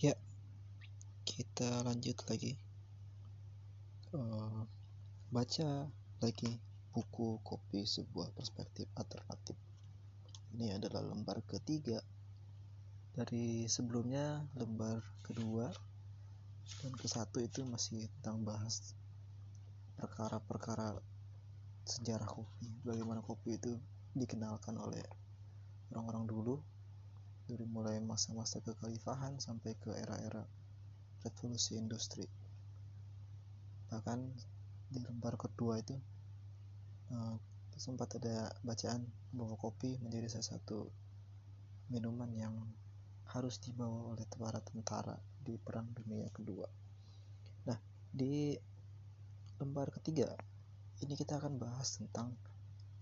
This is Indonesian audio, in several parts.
Ya, kita lanjut lagi. Uh, baca lagi buku kopi sebuah perspektif alternatif. Ini adalah lembar ketiga dari sebelumnya lembar kedua dan ke satu itu masih tentang bahas perkara-perkara sejarah kopi, bagaimana kopi itu dikenalkan oleh orang-orang dulu dari mulai masa-masa kekhalifahan sampai ke era-era revolusi industri. Bahkan di lembar kedua itu uh, sempat ada bacaan bahwa kopi menjadi salah satu minuman yang harus dibawa oleh para tentara di perang dunia kedua. Nah di lembar ketiga ini kita akan bahas tentang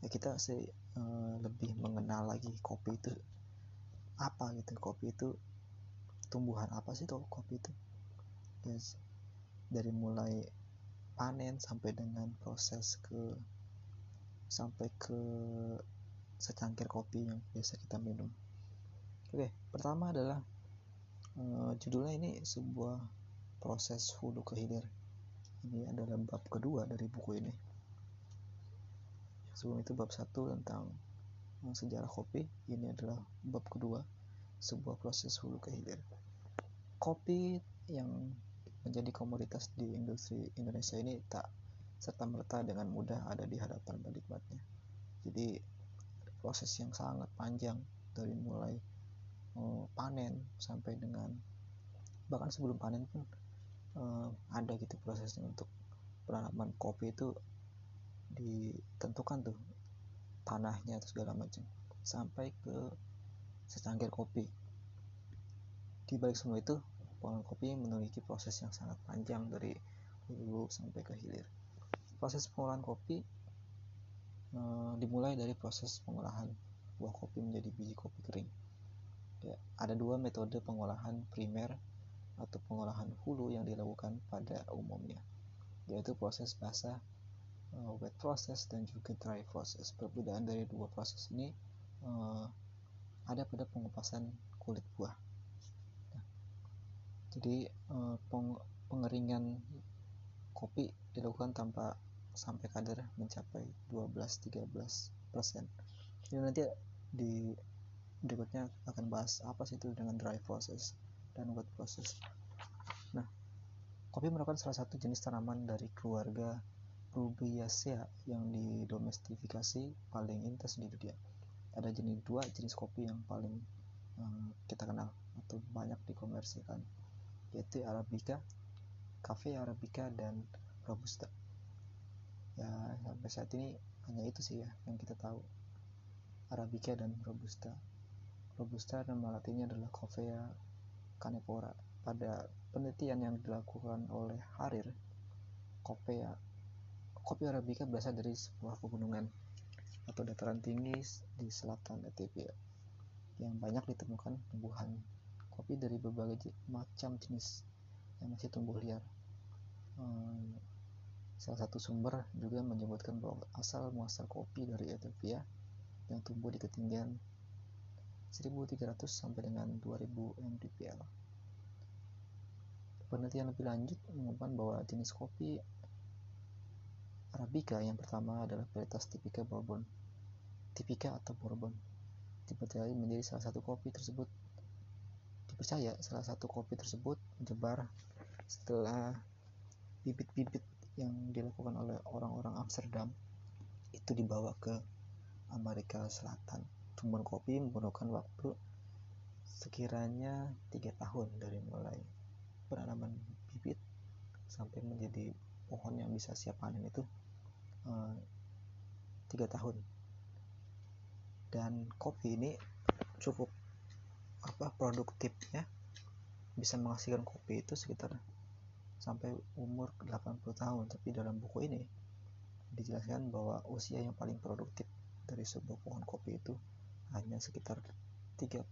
ya kita sih uh, lebih mengenal lagi kopi itu apa gitu kopi itu tumbuhan apa sih tuh kopi itu? Yes. dari mulai panen sampai dengan proses ke sampai ke secangkir kopi yang biasa kita minum. Oke pertama adalah uh, judulnya ini sebuah proses hulu ke hilir. Ini adalah bab kedua dari buku ini. Sebelum itu bab satu tentang sejarah kopi ini adalah bab kedua sebuah proses hulu ke hilir. Kopi yang menjadi komoditas di industri Indonesia ini tak serta merta dengan mudah ada di hadapan penikmatnya. Jadi proses yang sangat panjang dari mulai uh, panen sampai dengan bahkan sebelum panen pun uh, ada gitu prosesnya untuk penanaman kopi itu ditentukan tuh tanahnya atau segala macam sampai ke secangkir kopi. Di balik semua itu pohon kopi memiliki proses yang sangat panjang dari hulu sampai ke hilir. Proses pengolahan kopi e, dimulai dari proses pengolahan buah kopi menjadi biji kopi kering. Ya, ada dua metode pengolahan primer atau pengolahan hulu yang dilakukan pada umumnya yaitu proses basah uh, wet process dan juga dry process. Perbedaan dari dua proses ini uh, ada pada pengupasan kulit buah. Nah, jadi uh, peng pengeringan kopi dilakukan tanpa sampai kadar mencapai 12-13 persen. Jadi nanti di berikutnya akan bahas apa sih itu dengan dry process dan wet process. Nah, kopi merupakan salah satu jenis tanaman dari keluarga Rubiaceae yang didomestifikasi paling intens di dunia. Ada jenis dua jenis kopi yang paling um, kita kenal atau banyak dikomersilkan, yaitu Arabica, Cafe Arabica dan Robusta. Ya sampai saat ini hanya itu sih ya yang kita tahu. Arabica dan Robusta. Robusta nama latinnya adalah Coffea canepora. Pada penelitian yang dilakukan oleh Harir, Coffea Kopi Arabica berasal dari sebuah pegunungan atau dataran tinggi di selatan Ethiopia yang banyak ditemukan tumbuhan kopi dari berbagai macam jenis yang masih tumbuh liar. Hmm, salah satu sumber juga menyebutkan bahwa asal muasal kopi dari Ethiopia yang tumbuh di ketinggian 1300 sampai dengan 2000 mdpl. Penelitian lebih lanjut mengumumkan bahwa jenis kopi Arabica yang pertama adalah varietas tipika Bourbon. Tipika atau Bourbon dipercaya menjadi salah satu kopi tersebut dipercaya salah satu kopi tersebut menyebar setelah bibit-bibit yang dilakukan oleh orang-orang Amsterdam itu dibawa ke Amerika Selatan. Tumbuhan kopi memerlukan waktu sekiranya tiga tahun dari mulai penanaman bibit sampai menjadi pohon yang bisa siap panen itu tiga uh, tahun. Dan kopi ini cukup apa produktifnya bisa menghasilkan kopi itu sekitar sampai umur 80 tahun. Tapi dalam buku ini dijelaskan bahwa usia yang paling produktif dari sebuah pohon kopi itu hanya sekitar 30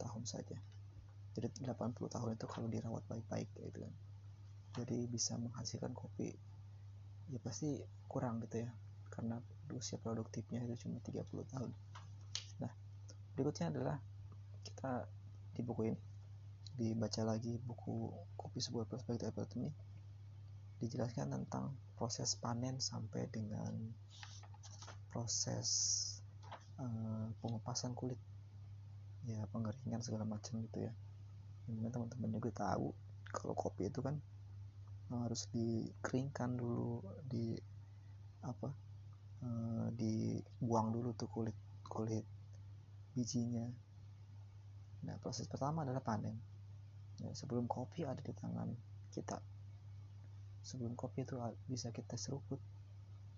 tahun saja. Jadi 80 tahun itu kalau dirawat baik-baik gitu kan. Jadi bisa menghasilkan kopi ya pasti kurang gitu ya. Karena usia produktifnya itu cuma 30 tahun. Nah berikutnya adalah kita di buku ini. Dibaca lagi buku kopi sebuah perspektif ini dijelaskan tentang proses panen sampai dengan proses uh, pengupasan kulit. Ya pengeringan segala macam gitu ya. Di mana teman-teman juga tahu kalau kopi itu kan harus dikeringkan dulu di apa uh, dibuang dulu tuh kulit kulit bijinya. Nah proses pertama adalah panen. Ya, sebelum kopi ada di tangan kita. Sebelum kopi itu bisa kita seruput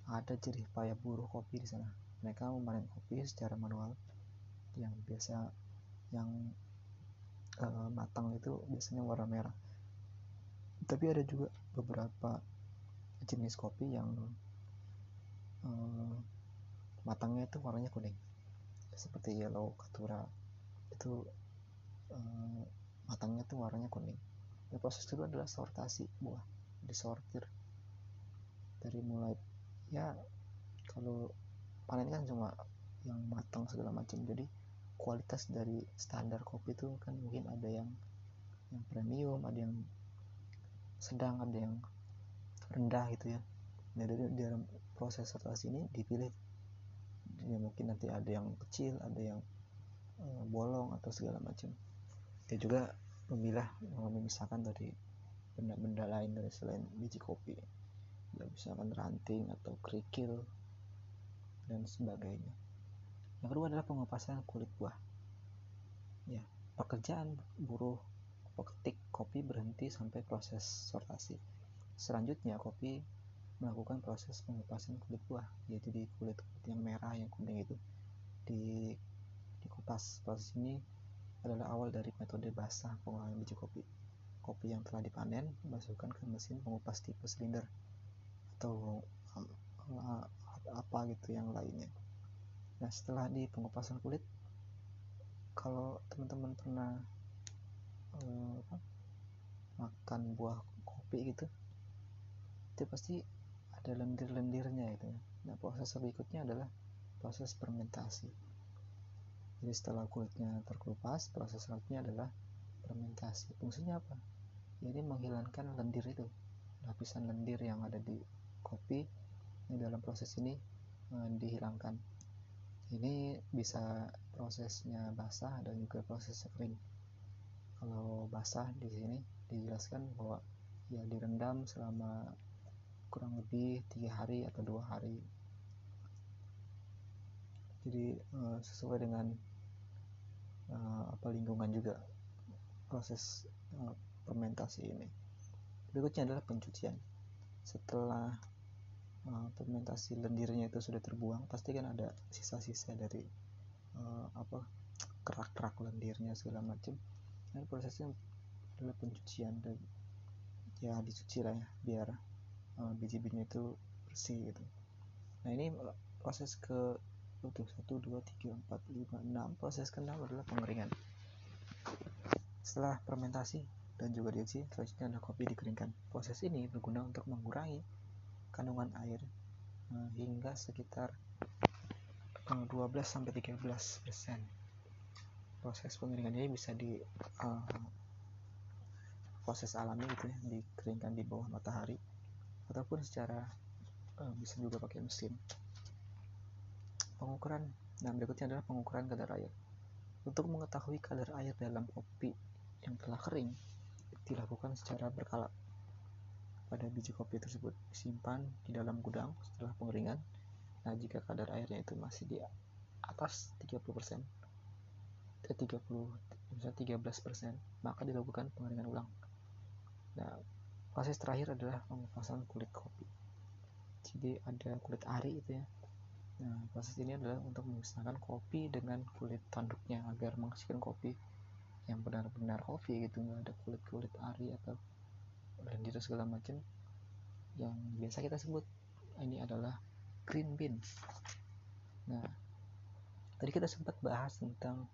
ada jerih payah buruh kopi di sana. Mereka memanen kopi secara manual. Yang biasa yang uh, matang itu biasanya warna merah. Tapi ada juga beberapa jenis kopi yang uh, matangnya itu warnanya kuning. Seperti yellow katura. Itu uh, matangnya itu warnanya kuning. Dan proses kedua adalah sortasi buah. Disortir dari mulai ya kalau panen kan cuma yang matang segala macam. Jadi kualitas dari standar kopi itu kan mungkin ada yang yang premium ada yang sedang ada yang rendah gitu ya. Nah dari dalam proses sortasi ini dipilih. Ya mungkin nanti ada yang kecil ada yang uh, bolong atau segala macam. Dia juga memilah memisahkan dari benda-benda lain dari selain biji kopi. Ya misalkan ranting atau kerikil dan sebagainya. Yang kedua adalah pengupasan kulit buah. Ya pekerjaan buruh peketik kopi berhenti sampai proses sortasi. Selanjutnya kopi melakukan proses pengupasan kulit buah yaitu di kulit, yang merah yang kuning itu. Di dikupas. Proses ini adalah awal dari metode basah pengolahan biji kopi. Kopi yang telah dipanen dimasukkan ke mesin pengupas tipe silinder atau uh, apa gitu yang lainnya. Nah setelah di pengupasan kulit kalau teman-teman pernah uh, makan buah kopi gitu itu pasti ada lendir-lendirnya itu nah proses berikutnya adalah proses fermentasi. Jadi setelah kulitnya terkelupas proses selanjutnya adalah fermentasi. Fungsinya apa? Jadi menghilangkan lendir itu lapisan lendir yang ada di kopi ini dalam proses ini eh, dihilangkan. Ini bisa prosesnya basah dan juga prosesnya kering kalau basah di sini dijelaskan bahwa ya direndam selama kurang lebih tiga hari atau dua hari jadi eh, sesuai dengan eh, apa lingkungan juga proses fermentasi ini. Berikutnya adalah pencucian. Setelah uh, fermentasi lendirnya itu sudah terbuang, pasti kan ada sisa-sisa dari uh, apa kerak-kerak lendirnya segala macam. Dan prosesnya adalah pencucian dan ya dicuci lah ya biar uh, biji-bijinya itu bersih gitu. Nah ini proses ke itu satu dua tiga empat lima enam proses keenam adalah pengeringan setelah fermentasi dan juga diisi, selanjutnya adalah kopi dikeringkan. Proses ini berguna untuk mengurangi kandungan air uh, hingga sekitar uh, 12 sampai 13 persen. Proses pengeringan ini bisa di uh, proses alami gitu ya, dikeringkan di bawah matahari ataupun secara uh, bisa juga pakai mesin. Pengukuran, nah berikutnya adalah pengukuran kadar air. Untuk mengetahui kadar air dalam kopi yang telah kering, dilakukan secara berkala. Pada biji kopi tersebut disimpan di dalam gudang setelah pengeringan. Nah, jika kadar airnya itu masih di atas 30%, eh, 30, misalnya 13%, maka dilakukan pengeringan ulang. Nah, proses terakhir adalah pengupasan kulit kopi. Jadi ada kulit ari itu ya. Nah, proses ini adalah untuk memisahkan kopi dengan kulit tanduknya agar menghasilkan kopi yang benar-benar kopi gitu nggak ada kulit-kulit ari atau lendir segala macam yang biasa kita sebut ini adalah green bean nah tadi kita sempat bahas tentang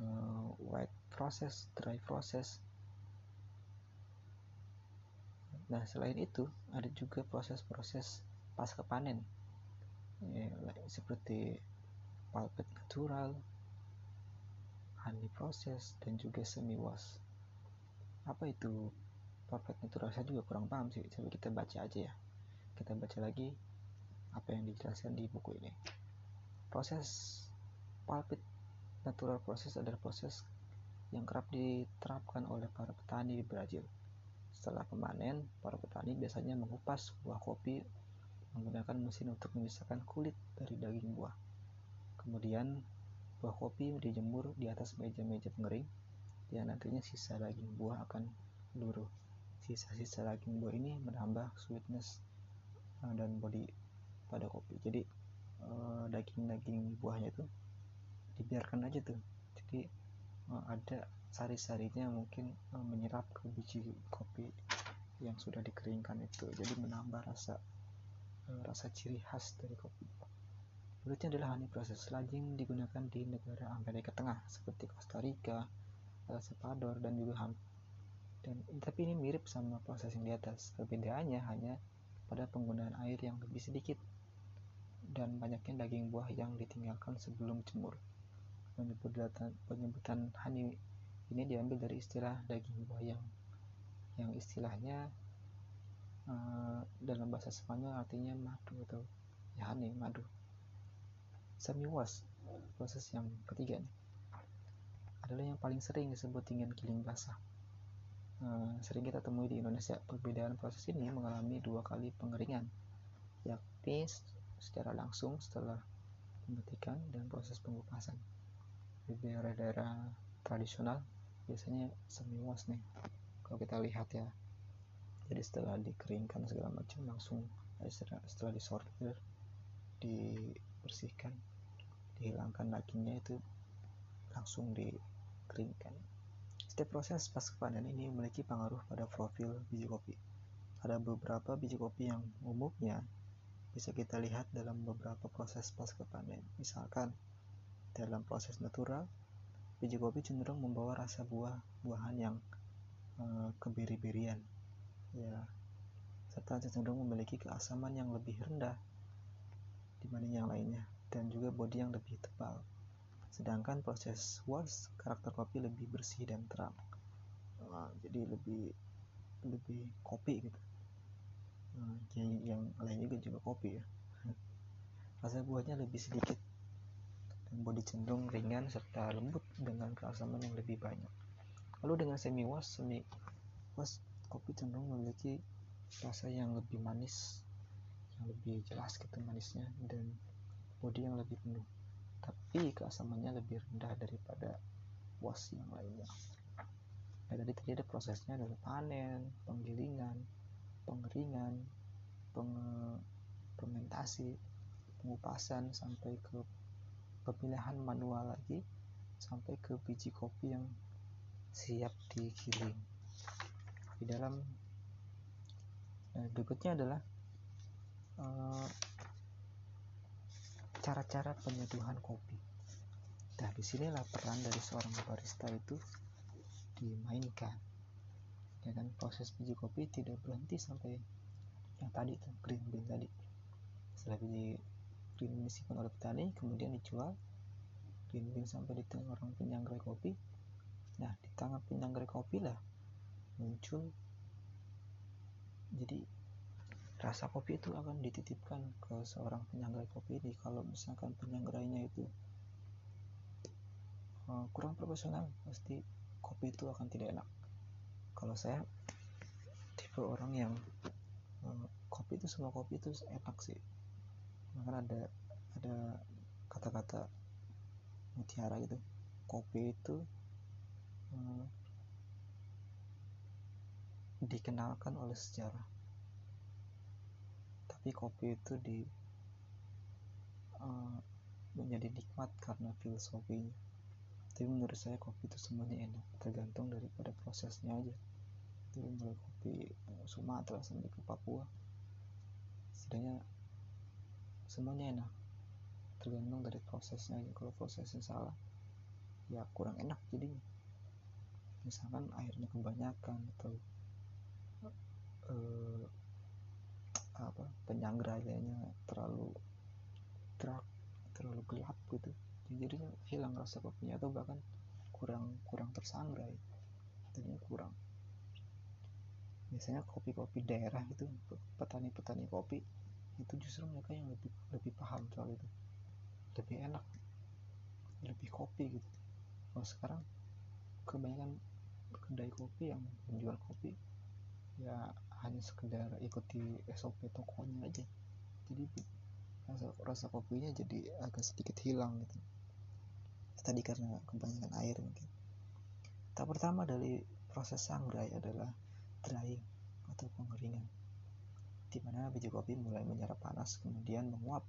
uh, white process dry process. Nah selain itu ada juga proses-proses pasca panen. Ya, seperti pulpit natural honey process dan juga semi wash. Apa itu perfect natural? Saya juga kurang paham sih. Coba kita baca aja ya. Kita baca lagi apa yang dijelaskan di buku ini. Proses pulpit natural proses adalah proses yang kerap diterapkan oleh para petani di Brazil. Setelah pemanen para petani biasanya mengupas buah kopi menggunakan mesin untuk memisahkan kulit dari daging buah. Kemudian buah kopi dijemur di atas meja-meja pengering yang nantinya sisa daging buah akan luruh. Sisa-sisa daging buah ini menambah sweetness uh, dan body pada kopi. Jadi uh, daging-daging buahnya itu dibiarkan aja tuh. Jadi uh, ada sari-sarinya mungkin menyerap ke biji kopi yang sudah dikeringkan itu. Jadi menambah rasa rasa ciri khas dari kopi. Berikutnya adalah honey proses lajing digunakan di negara Amerika Tengah seperti Costa Rica, El Salvador dan juga dan tapi ini mirip sama proses yang di atas. Perbedaannya hanya pada penggunaan air yang lebih sedikit dan banyaknya daging buah yang ditinggalkan sebelum jemur penyebutan, penyebutan honey ini diambil dari istilah daging buah yang istilahnya uh, dalam bahasa Spanyol artinya madu atau ya honey madu semi wash proses yang ketiga nih adalah yang paling sering disebut dengan giling basah Eh, sering kita temui di Indonesia. Perbedaan proses ini mengalami dua kali pengeringan, yakni secara langsung setelah pemetikan dan proses pengupasan. Di daerah-daerah tradisional biasanya semi wash nih, kalau kita lihat ya. Jadi setelah dikeringkan segala macam langsung setelah, disortir, dibersihkan, dihilangkan dagingnya itu langsung dikeringkan setiap proses pasca panen ini memiliki pengaruh pada profil biji kopi. Ada beberapa biji kopi yang umumnya bisa kita lihat dalam beberapa proses pasca panen. Misalkan, dalam proses natural, biji kopi cenderung membawa rasa buah-buahan yang uh, kebiri-birian, ya, serta cenderung memiliki keasaman yang lebih rendah dibanding yang lainnya, dan juga bodi yang lebih tebal. Sedangkan proses wash karakter kopi lebih bersih dan terang. Jadi lebih lebih kopi gitu. Nah, yang, yang lain juga juga kopi ya. Rasa buahnya lebih sedikit bodi cenderung ringan serta lembut dengan keasaman yang lebih banyak. Lalu dengan semi wash semi wash kopi cenderung memiliki rasa yang lebih manis yang lebih jelas gitu manisnya dan bodi yang lebih penuh. Tapi keasamannya lebih rendah daripada was yang lainnya. Nah tadi tadi ada prosesnya adalah panen penggilingan pengeringan peng fermentasi pengupasan sampai ke pemilihan manual lagi sampai ke biji kopi yang siap digiling di dalam nah, berikutnya adalah uh, cara-cara penyeduhan kopi. Nah, di sinilah peran dari seorang barista itu dimainkan. Ya kan, proses biji kopi tidak berhenti sampai yang tadi itu green tadi. Setelah biji green bean oleh petani, kemudian dijual green sampai di tangan orang penyangrai kopi. Nah, di tangan penyangrai kopi lah muncul. Jadi rasa kopi itu akan dititipkan ke seorang penyangrai kopi ini. Kalau misalkan penyangrainya itu uh, kurang profesional pasti kopi itu akan tidak enak. Kalau saya tipe orang yang uh, kopi itu semua kopi itu enak sih maka ada ada kata-kata mutiara gitu. Kopi itu uh, dikenalkan oleh sejarah. Tapi kopi itu di uh, menjadi nikmat karena filosofinya. Tapi menurut saya kopi itu semuanya enak tergantung daripada prosesnya aja. Itu mulai kopi Sumatera sampai ke Papua. Setidaknya semuanya enak. Tergantung dari prosesnya aja. Kalau prosesnya salah ya kurang enak jadinya. Misalkan airnya kebanyakan atau uh, apa penyanggraiannya terlalu terang terlalu gelap gitu jadi hilang rasa kopinya atau bahkan kurang kurang tersangrai. Jadinya kurang. Biasanya kopi-kopi daerah itu petani-petani kopi justru mereka yang lebih lebih paham soal itu. Lebih enak. Lebih kopi gitu. Kalau sekarang kebanyakan kedai kopi yang menjual kopi ya hanya sekedar ikuti SOP tokonya aja. Jadi rasa, rasa kopinya jadi agak sedikit hilang gitu. Tadi karena kebanyakan air mungkin. Tahap pertama dari proses sangrai adalah drying atau pengeringan di mana biji kopi mulai menyerap panas kemudian menguap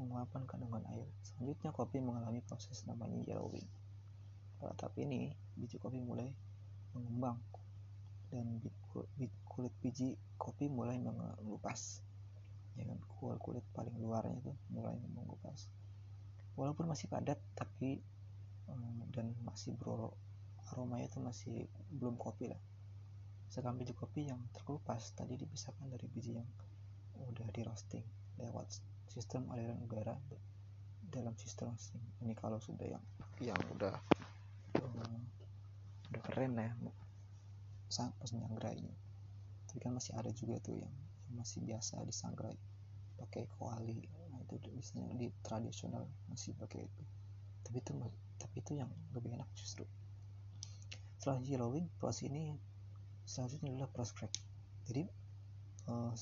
menguapkan kandungan air. Selanjutnya kopi mengalami proses namanya yellowing pada tahap ini biji kopi mulai mengembang dan kulit biji kopi mulai mengelupas. Ya kan kulit kulit paling luarnya itu mulai mengupas walaupun masih padat tapi um, dan masih bro aromanya itu masih belum kopi lah sekarang biji kopi yang terkelupas tadi dipisahkan dari biji yang udah di roasting lewat sistem aliran udara dalam sistem roasting. Ini kalau sudah yang yang udah um, udah keren lah ya ini tapi kan masih ada juga tuh yang, yang masih biasa disangrai pakai kuali. Nah itu biasanya di tradisional masih pakai itu. Tapi itu tapi itu yang lebih enak justru. Setelah yellowing proses ini selanjutnya adalah crack jadi uh,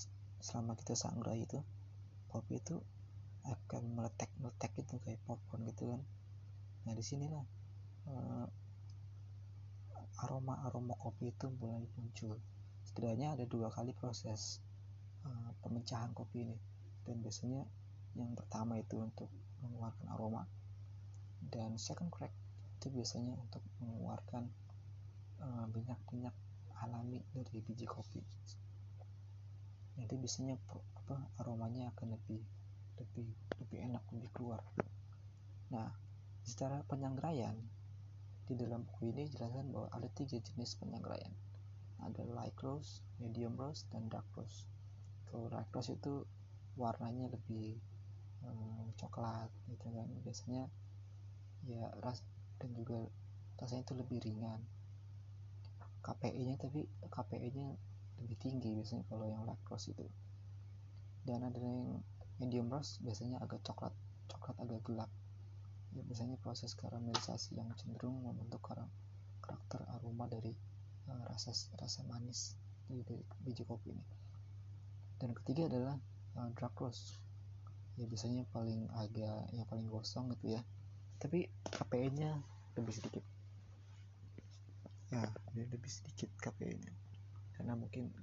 selama kita sangrai itu kopi itu akan meletek meletek gitu kayak popcorn gitu kan. Nah di sinilah uh, aroma aroma kopi itu mulai muncul. Setidaknya ada dua kali proses uh, pemecahan kopi ini. Dan biasanya yang pertama itu untuk mengeluarkan aroma. Dan second crack itu biasanya untuk mengeluarkan uh, minyak-minyak alami dari biji kopi. Nanti biasanya apa aromanya akan lebih lebih lebih enak lebih keluar. Nah secara penyangraian di dalam buku ini jelaskan bahwa ada tiga jenis penyangraian ada light roast, medium roast, dan dark roast. Kalau light roast itu warnanya lebih um, coklat gitu kan. Biasanya ya ras dan juga rasanya itu lebih ringan KPI nya tapi KPI nya lebih tinggi biasanya kalau yang lactose itu. Dan ada yang medium roast biasanya agak coklat coklat agak gelap. Ya biasanya proses karamelisasi yang cenderung membentuk karakter aroma dari uh, rasa rasa manis dari, biji kopi ini. Dan ketiga adalah uh, drug loss. Ya biasanya paling agak yang paling gosong gitu ya. Tapi KPI nya lebih sedikit ya lebih sedikit KPI nya karena mungkin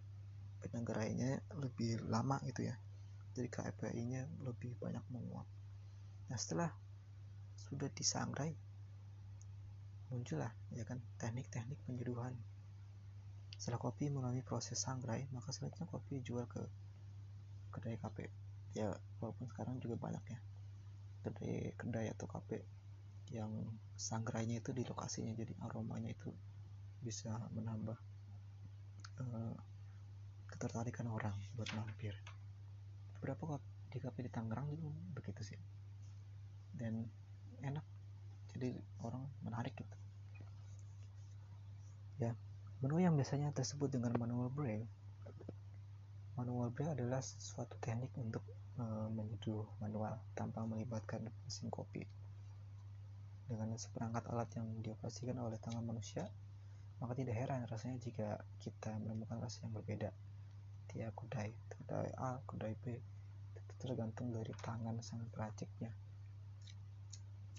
penyelenggaraannya lebih lama gitu ya. Jadi KPI nya lebih banyak menguap. Nah setelah sudah disangrai muncullah ya kan teknik-teknik penyeduhan setelah kopi melalui proses sangrai maka selanjutnya kopi jual ke kedai kafe. Ya walaupun sekarang juga banyak ya kedai kedai atau kafe yang sanggrainya itu di lokasinya jadi aromanya itu bisa menambah uh, ketertarikan orang buat mampir. Beberapa di kafe di Tangerang juga begitu sih. Dan enak. Jadi orang menarik gitu. Ya menu yang biasanya tersebut dengan manual brew. Manual brew adalah suatu teknik untuk e, menyeduh manual tanpa melibatkan mesin kopi. Dengan seperangkat alat yang dioperasikan oleh tangan manusia, maka tidak heran rasanya jika kita menemukan rasa yang berbeda. Tiap kedai, kedai A, kedai B, itu tergantung dari tangan sang peraciknya.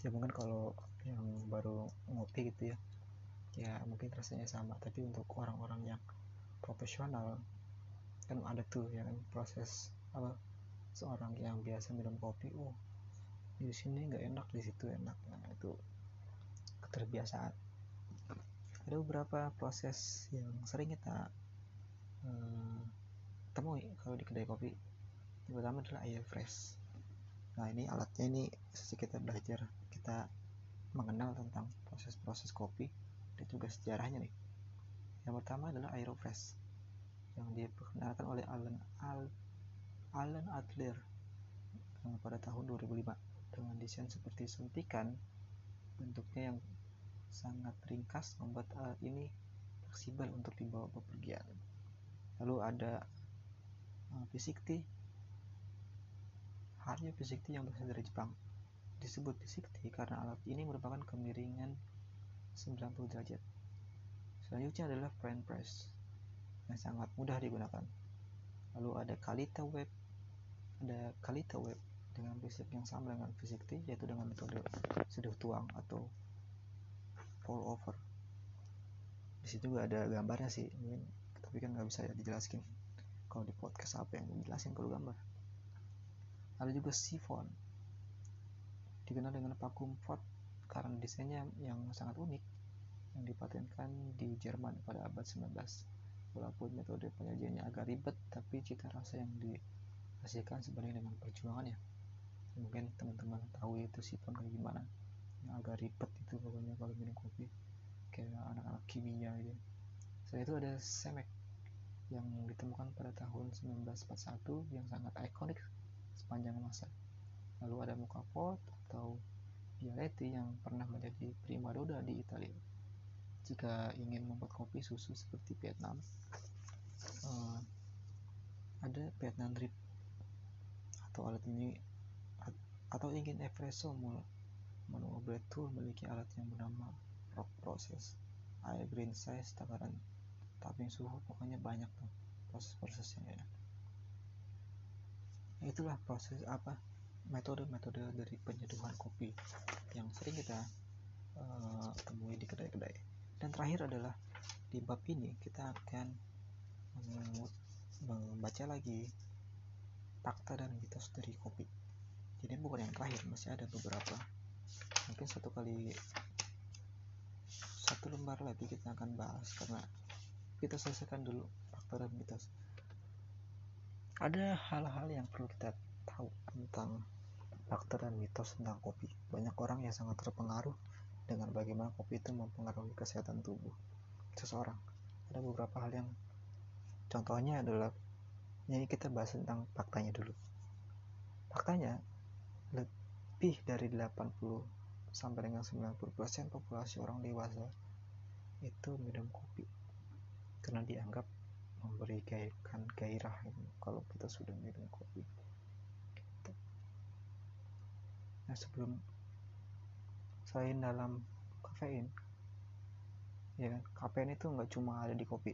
Ya mungkin kalau yang baru ngopi gitu ya, ya mungkin rasanya sama. Tapi untuk orang-orang yang profesional kan ada tuh ya kan proses apa seorang yang biasa minum kopi oh di sini nggak enak di situ enak nah itu keterbiasaan ada beberapa proses yang sering kita uh, temui kalau di kedai kopi. Yang pertama adalah air fresh. Nah ini alatnya ini sedikit kita belajar kita mengenal tentang proses-proses kopi dan juga sejarahnya nih. Yang pertama adalah aerofresh yang diperkenalkan oleh Alan Al Alan Adler pada tahun 2005 dengan desain seperti suntikan bentuknya yang sangat ringkas membuat alat ini fleksibel untuk dibawa bepergian. Lalu ada uh, fisik halnya fisik yang berasal dari Jepang. Disebut fisik tea karena alat ini merupakan kemiringan 90 derajat. Selanjutnya adalah French press yang sangat mudah digunakan. Lalu ada Kalita web. Ada Kalita web dengan prinsip yang sama dengan fisik tea yaitu dengan metode seduh tuang atau fall over. Di situ juga ada gambarnya sih mungkin tapi kan nggak bisa ya dijelaskan kalau di podcast apa yang dijelasin kalau gambar. Ada juga sifon dikenal dengan vacuum pot karena desainnya yang sangat unik yang dipatenkan di Jerman pada abad 19 walaupun metode penyajiannya agak ribet tapi cita rasa yang dihasilkan sebanding dengan perjuangannya. Mungkin teman-teman tahu itu sifon kayak gimana. Yang agak ribet itu pokoknya kalau minum kopi. Kayak anak-anak kimia gitu. Selain itu ada semek yang ditemukan pada tahun 1941 yang sangat ikonik sepanjang masa. Lalu ada muka pot atau Bialetti yang pernah menjadi primadona di Italia. Jika ingin membuat kopi susu seperti Vietnam uh, ada Vietnam drip atau alat ini atau ingin espresso manual blend tool memiliki alat yang bernama rock process. Air green size takaran tapping suhu pokoknya banyak tuh proses-prosesnya ya. Itulah proses apa metode-metode dari penyeduhan kopi yang sering kita uh, temui di kedai-kedai. Dan terakhir adalah di bab ini kita akan membaca lagi fakta dan mitos dari kopi. Jadi bukan yang terakhir masih ada beberapa mungkin satu kali satu lembar lagi kita akan bahas karena kita selesaikan dulu faktor dan mitos. Ada hal-hal yang perlu kita tahu tentang faktor dan mitos tentang kopi. Banyak orang yang sangat terpengaruh dengan bagaimana kopi itu mempengaruhi kesehatan tubuh seseorang. Ada beberapa hal yang contohnya adalah ini kita bahas tentang faktanya dulu. Faktanya lebih dari 80 sampai dengan 90% populasi orang dewasa itu minum kopi karena dianggap memberikan gairah kalau kita sudah minum kopi. Nah sebelum selain dalam kafein ya kan kafein itu nggak cuma ada di kopi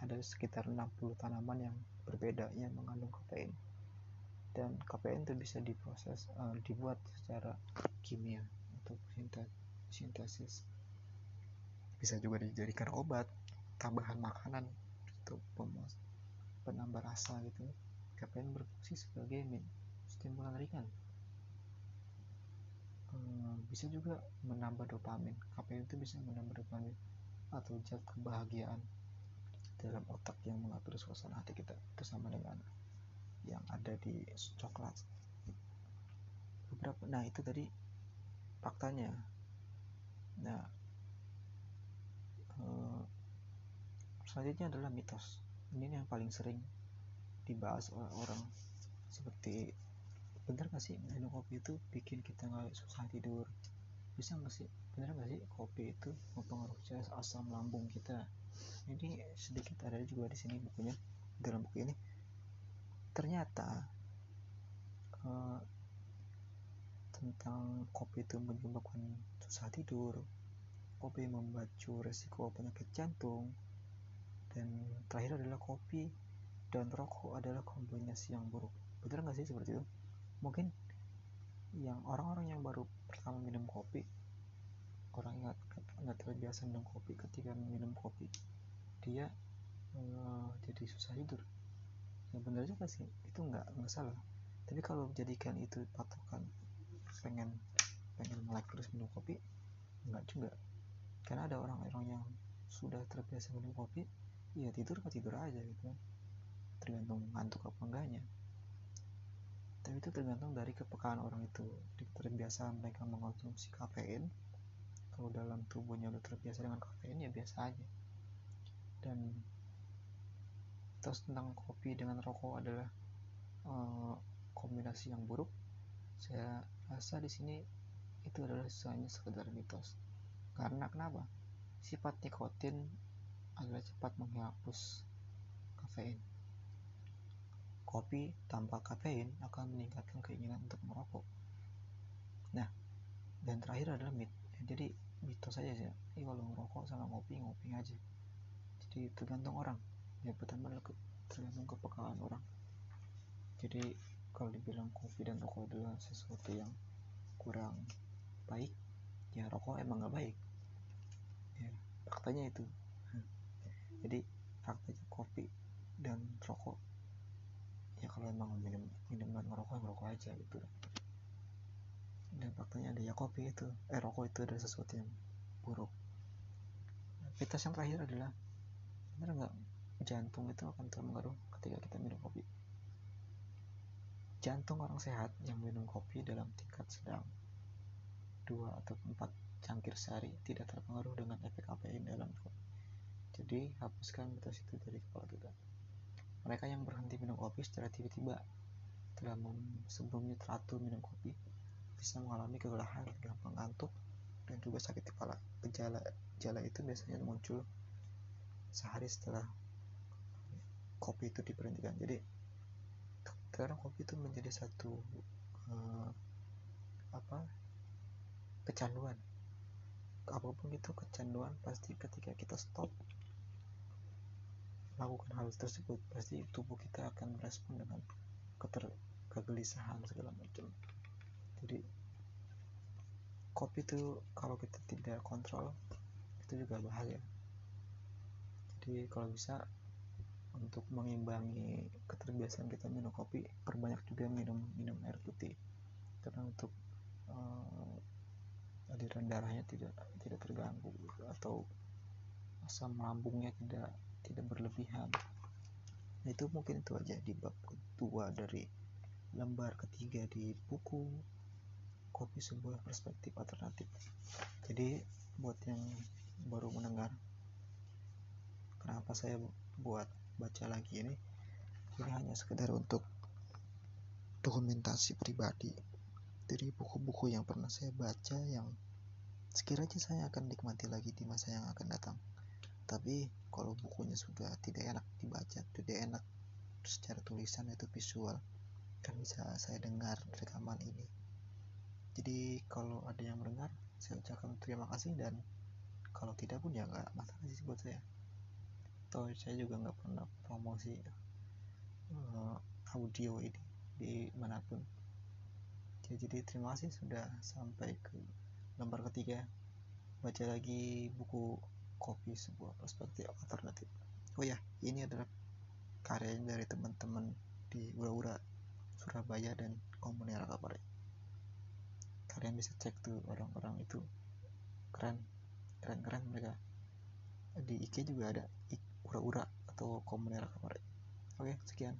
ada sekitar 60 tanaman yang berbeda yang mengandung kafein. Dan kafein itu bisa diproses uh, dibuat secara kimia atau sintesis bisa juga dijadikan obat tambahan makanan untuk penambah rasa gitu. Kafein berfungsi sebagai stimulan ringan. Hmm, bisa juga menambah dopamin. Kafein itu bisa menambah dopamin atau zat kebahagiaan dalam otak yang mengatur suasana hati kita. Itu sama dengan yang ada di coklat. Beberapa nah itu tadi faktanya. Nah uh, selanjutnya adalah mitos. Ini yang paling sering dibahas oleh orang. Seperti bener gak sih minum kopi itu bikin kita nggak susah tidur? Bisa nggak sih? Bener gak sih kopi itu mempengaruhi asam lambung kita? Ini sedikit ada juga di sini bukunya dalam buku ini. Ternyata uh, tentang kopi itu menyebabkan susah tidur kopi memacu resiko penyakit jantung dan terakhir adalah kopi dan rokok adalah kombinasi yang buruk. Betul nggak sih seperti itu? Mungkin yang orang-orang yang baru pertama minum kopi orang yang nggak terbiasa minum kopi ketika minum kopi dia uh, jadi susah tidur. Ya benar juga sih itu nggak nggak salah. Tapi kalau jadikan itu patokan pengen pengen melek terus minum kopi? Enggak juga. Karena ada orang-orang yang sudah terbiasa minum kopi ya tidur kan tidur aja gitu kan. Tergantung ngantuk apa enggaknya. Tapi itu tergantung dari kepekaan orang itu. Terbiasa mereka mengonsumsi kafein kalau dalam tubuhnya udah terbiasa dengan kafein ya biasa aja. Dan terus tentang kopi dengan rokok adalah uh, kombinasi yang buruk. Saya rasa di sini itu adalah hanya sekedar mitos karena kenapa sifat nikotin adalah cepat menghapus kafein. Kopi tanpa kafein akan meningkatkan keinginan untuk merokok. Nah, dan terakhir adalah mit. Jadi mitos saja sih. Ini kalau ngerokok sama ngopi ngopi aja. Jadi tergantung orang. Yang pertama tergantung kepekaan orang. Jadi kalau dibilang kopi dan rokok adalah sesuatu yang kurang baik, ya rokok emang gak baik. Ya, faktanya itu. Jadi faktanya kopi dan rokok ya kalau emang minum minum dan ngerokok ngerokok aja gitu. Dan faktanya ada ya kopi itu eh rokok itu adalah sesuatu yang buruk. Mitos yang terakhir adalah benar nggak? Jantung itu akan terpengaruh ketika kita minum kopi jantung orang sehat yang minum kopi dalam tingkat sedang dua atau empat cangkir sehari tidak terpengaruh dengan efek kafein dalam kopi jadi hapuskan mitos itu dari kepala kita mereka yang berhenti minum kopi secara tiba-tiba telah sebelumnya teratur minum kopi bisa mengalami kegelahan, gampang ngantuk, dan juga sakit kepala. Gejala-gejala itu biasanya muncul sehari setelah kopi itu diberhentikan. Jadi sekarang kopi itu menjadi satu uh, apa kecanduan. Apa pun itu kecanduan pasti ketika kita stop melakukan hal tersebut pasti tubuh kita akan merespon dengan keter kegelisahan segala macam jadi kopi itu kalau kita tidak kontrol itu juga bahaya jadi kalau bisa untuk mengimbangi keterbiasaan kita minum kopi perbanyak juga minum minum air putih. Karena untuk uh, aliran darahnya tidak tidak terganggu atau asam lambungnya tidak tidak berlebihan. Nah, itu mungkin itu aja di bab kedua dari lembar ketiga di buku kopi sebuah perspektif alternatif. Jadi buat yang baru mendengar kenapa saya buat baca lagi ini. Ini hanya sekedar untuk dokumentasi pribadi dari buku-buku yang pernah saya baca yang sekiranya saya akan nikmati lagi di masa yang akan datang. Tapi kalau bukunya sudah tidak enak dibaca tidak enak secara tulisan itu visual kan bisa saya dengar rekaman ini. Jadi kalau ada yang mendengar saya ucapkan terima kasih dan kalau tidak pun ya nggak masalah sih buat saya atau saya juga nggak pernah promosi uh, audio ini di mana pun. Ya, jadi terima kasih sudah sampai ke lembar ketiga. Baca lagi buku kopi sebuah perspektif alternatif. Oh ya ini adalah karya dari teman-teman di Ura-Ura Surabaya dan Komunera Kapare kalian bisa cek tuh orang-orang itu. Keren keren keren mereka. Di IG juga ada Ura-Ura atau Komunera Kapare oke sekian